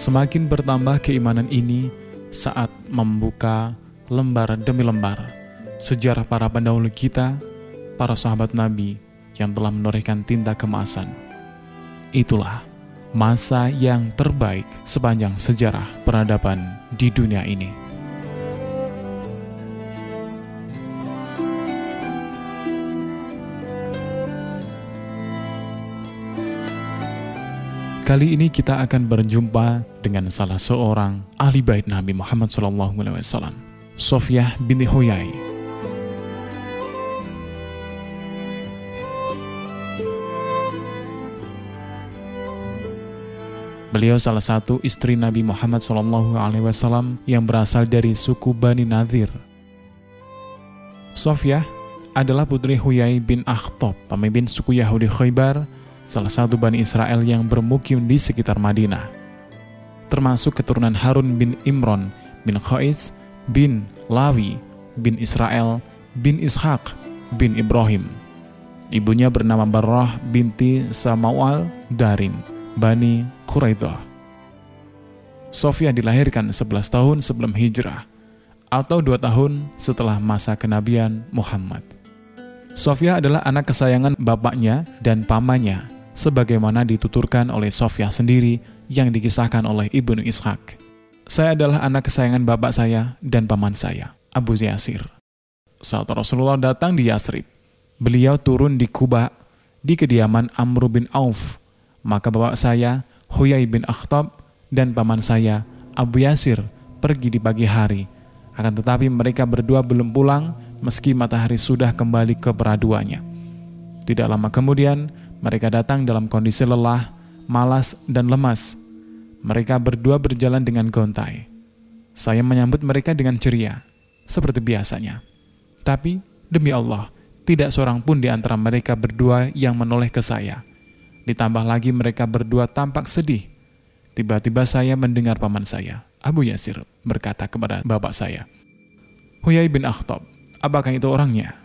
Semakin bertambah keimanan ini saat membuka lembar demi lembar sejarah para pendahulu kita, para sahabat Nabi yang telah menorehkan tinta kemasan. Itulah masa yang terbaik sepanjang sejarah peradaban di dunia ini. Kali ini kita akan berjumpa dengan salah seorang ahli bait Nabi Muhammad SAW, Sofiyah binti Huyai. Beliau salah satu istri Nabi Muhammad SAW yang berasal dari suku Bani Nadir. Sofiyah adalah putri Huyai bin Akhtob, pemimpin suku Yahudi Khaybar salah satu Bani Israel yang bermukim di sekitar Madinah. Termasuk keturunan Harun bin Imron bin Khais bin Lawi bin Israel bin Ishaq bin Ibrahim. Ibunya bernama Barrah binti Samawal Darin, Bani Quraidah. Sofia dilahirkan 11 tahun sebelum hijrah, atau dua tahun setelah masa kenabian Muhammad. Sofia adalah anak kesayangan bapaknya dan pamannya sebagaimana dituturkan oleh Sofia sendiri yang dikisahkan oleh Ibnu Ishaq. Saya adalah anak kesayangan bapak saya dan paman saya, Abu Yasir. Saat Rasulullah datang di Yasrib, beliau turun di Kuba di kediaman Amr bin Auf. Maka bapak saya, Huyai bin Akhtab, dan paman saya, Abu Yasir, pergi di pagi hari. Akan tetapi mereka berdua belum pulang meski matahari sudah kembali ke peraduannya. Tidak lama kemudian, mereka datang dalam kondisi lelah, malas, dan lemas. Mereka berdua berjalan dengan gontai. Saya menyambut mereka dengan ceria, seperti biasanya. Tapi, demi Allah, tidak seorang pun di antara mereka berdua yang menoleh ke saya. Ditambah lagi mereka berdua tampak sedih. Tiba-tiba saya mendengar paman saya, Abu Yasir, berkata kepada bapak saya, Huyai bin Akhtab, apakah itu orangnya?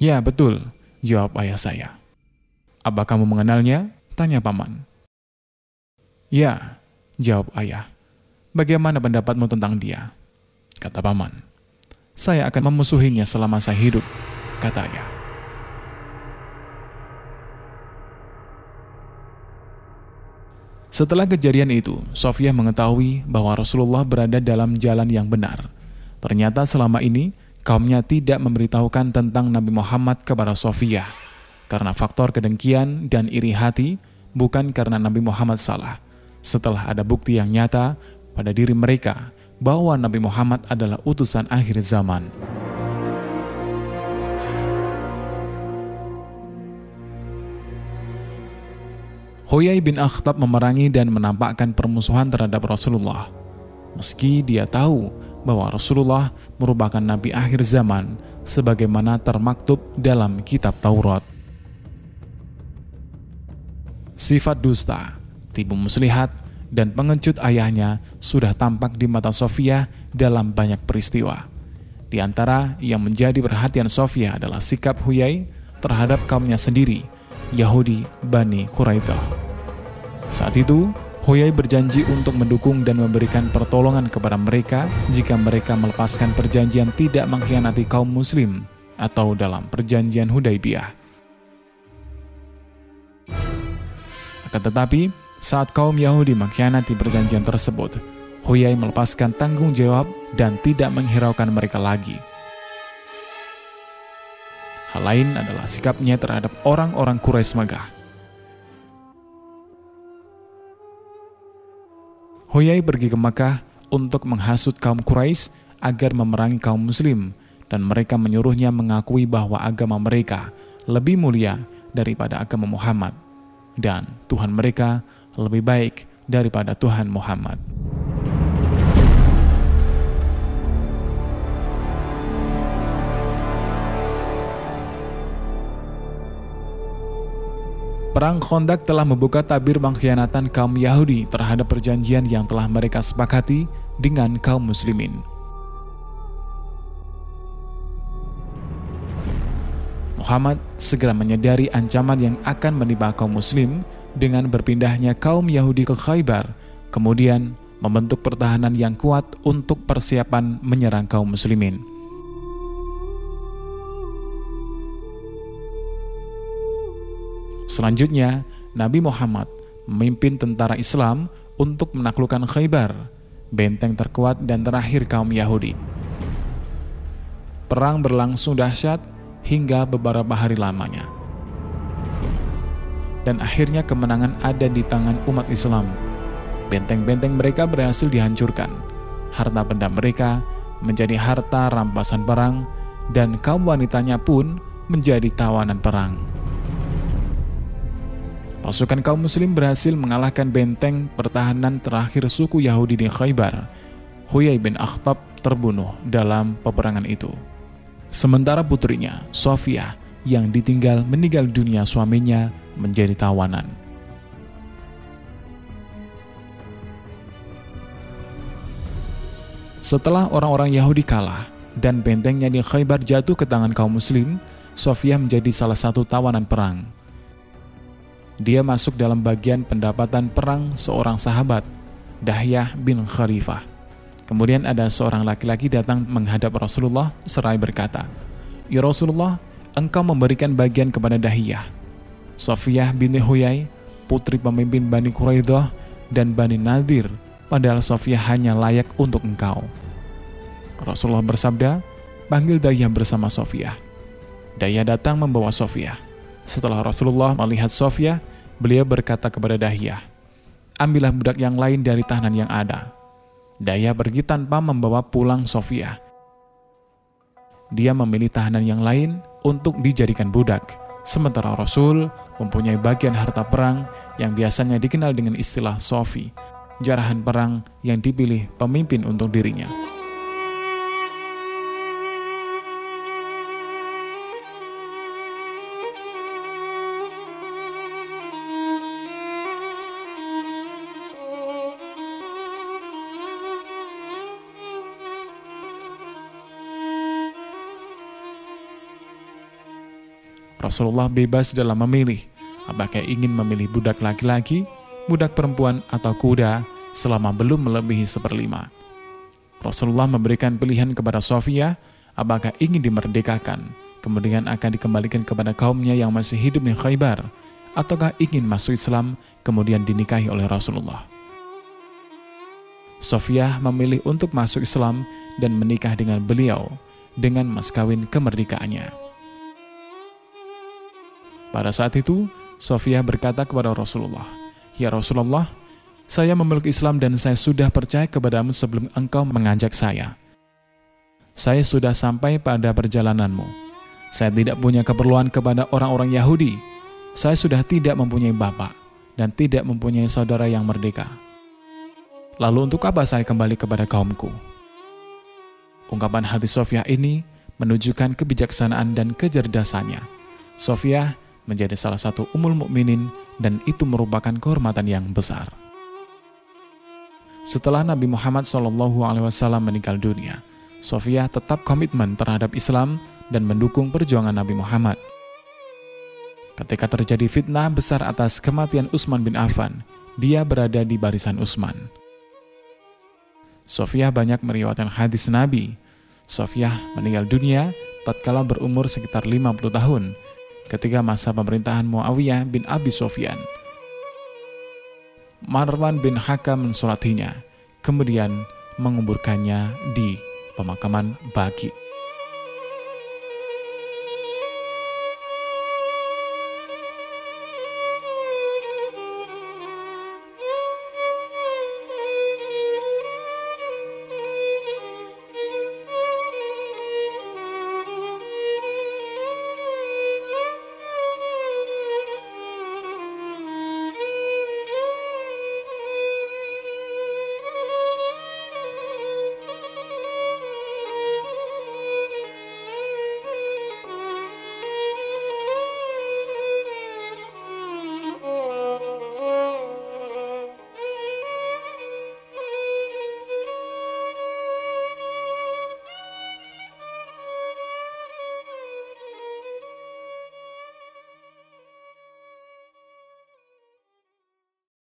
Ya, betul, jawab ayah saya. Apa kamu mengenalnya? Tanya paman. Ya, jawab ayah. Bagaimana pendapatmu tentang dia? Kata paman. Saya akan memusuhinya selama saya hidup, kata Setelah kejadian itu, Sofia mengetahui bahwa Rasulullah berada dalam jalan yang benar. Ternyata selama ini, kaumnya tidak memberitahukan tentang Nabi Muhammad kepada Sofia karena faktor kedengkian dan iri hati, bukan karena Nabi Muhammad salah. Setelah ada bukti yang nyata pada diri mereka bahwa Nabi Muhammad adalah utusan akhir zaman. Huyai bin Akhtab memerangi dan menampakkan permusuhan terhadap Rasulullah. Meski dia tahu bahwa Rasulullah merupakan nabi akhir zaman sebagaimana termaktub dalam kitab Taurat. Sifat dusta, tipu muslihat, dan pengecut ayahnya sudah tampak di mata Sofia dalam banyak peristiwa. Di antara yang menjadi perhatian Sofia adalah sikap Huyai terhadap kaumnya sendiri, Yahudi Bani Quraidah. Saat itu, Huyai berjanji untuk mendukung dan memberikan pertolongan kepada mereka jika mereka melepaskan perjanjian tidak mengkhianati kaum muslim atau dalam perjanjian Hudaibiyah. Akan tetapi, saat kaum Yahudi mengkhianati perjanjian tersebut, Huyai melepaskan tanggung jawab dan tidak menghiraukan mereka lagi. Hal lain adalah sikapnya terhadap orang-orang Quraisy Megah. Huyai pergi ke Mekah untuk menghasut kaum Quraisy agar memerangi kaum muslim dan mereka menyuruhnya mengakui bahwa agama mereka lebih mulia daripada agama Muhammad dan Tuhan mereka lebih baik daripada Tuhan Muhammad. Perang Khandaq telah membuka tabir pengkhianatan kaum Yahudi terhadap perjanjian yang telah mereka sepakati dengan kaum muslimin. Muhammad segera menyadari ancaman yang akan menimpa kaum muslim dengan berpindahnya kaum Yahudi ke Khaybar, kemudian membentuk pertahanan yang kuat untuk persiapan menyerang kaum muslimin. Selanjutnya, Nabi Muhammad memimpin tentara Islam untuk menaklukkan Khaybar, benteng terkuat dan terakhir kaum Yahudi. Perang berlangsung dahsyat hingga beberapa hari lamanya. Dan akhirnya kemenangan ada di tangan umat Islam. Benteng-benteng mereka berhasil dihancurkan. Harta benda mereka menjadi harta rampasan perang dan kaum wanitanya pun menjadi tawanan perang. Pasukan kaum muslim berhasil mengalahkan benteng pertahanan terakhir suku Yahudi di Khaybar. Huyai bin Akhtab terbunuh dalam peperangan itu. Sementara putrinya, Sofia, yang ditinggal meninggal dunia suaminya menjadi tawanan. Setelah orang-orang Yahudi kalah dan bentengnya di Khaybar jatuh ke tangan kaum muslim, Sofia menjadi salah satu tawanan perang. Dia masuk dalam bagian pendapatan perang seorang sahabat, Dahyah bin Khalifah. Kemudian ada seorang laki-laki datang menghadap Rasulullah serai berkata, Ya Rasulullah, engkau memberikan bagian kepada Dahiyah. Sofiyah binti Huyai, putri pemimpin Bani Quraidah dan Bani Nadir, padahal Sofiyah hanya layak untuk engkau. Rasulullah bersabda, panggil Dayah bersama Sofiyah. Dayah datang membawa Sofiyah. Setelah Rasulullah melihat Sofiyah, beliau berkata kepada Dahiyah, ambillah budak yang lain dari tahanan yang ada Daya pergi tanpa membawa pulang Sofia. Dia memilih tahanan yang lain untuk dijadikan budak, sementara Rasul mempunyai bagian harta perang yang biasanya dikenal dengan istilah Sofi, jarahan perang yang dipilih pemimpin untuk dirinya. Rasulullah bebas dalam memilih apakah ingin memilih budak laki-laki, budak perempuan, atau kuda selama belum melebihi seperlima. Rasulullah memberikan pilihan kepada Sofia apakah ingin dimerdekakan, kemudian akan dikembalikan kepada kaumnya yang masih hidup di Khaybar, ataukah ingin masuk Islam kemudian dinikahi oleh Rasulullah. Sofia memilih untuk masuk Islam dan menikah dengan beliau dengan mas kawin kemerdekaannya. Pada saat itu, Sofia berkata kepada Rasulullah, Ya Rasulullah, saya memeluk Islam dan saya sudah percaya kepadamu sebelum engkau mengajak saya. Saya sudah sampai pada perjalananmu. Saya tidak punya keperluan kepada orang-orang Yahudi. Saya sudah tidak mempunyai bapak dan tidak mempunyai saudara yang merdeka. Lalu untuk apa saya kembali kepada kaumku? Ungkapan hati Sofia ini menunjukkan kebijaksanaan dan kecerdasannya. Sofia menjadi salah satu umul mukminin dan itu merupakan kehormatan yang besar. Setelah Nabi Muhammad SAW meninggal dunia, Sofia tetap komitmen terhadap Islam dan mendukung perjuangan Nabi Muhammad. Ketika terjadi fitnah besar atas kematian Utsman bin Affan, dia berada di barisan Utsman. Sofia banyak meriwayatkan hadis Nabi. Sofia meninggal dunia tatkala berumur sekitar 50 tahun ketika masa pemerintahan Muawiyah bin Abi Sofyan. Marwan bin Hakam mensolatinya, kemudian menguburkannya di pemakaman Baki.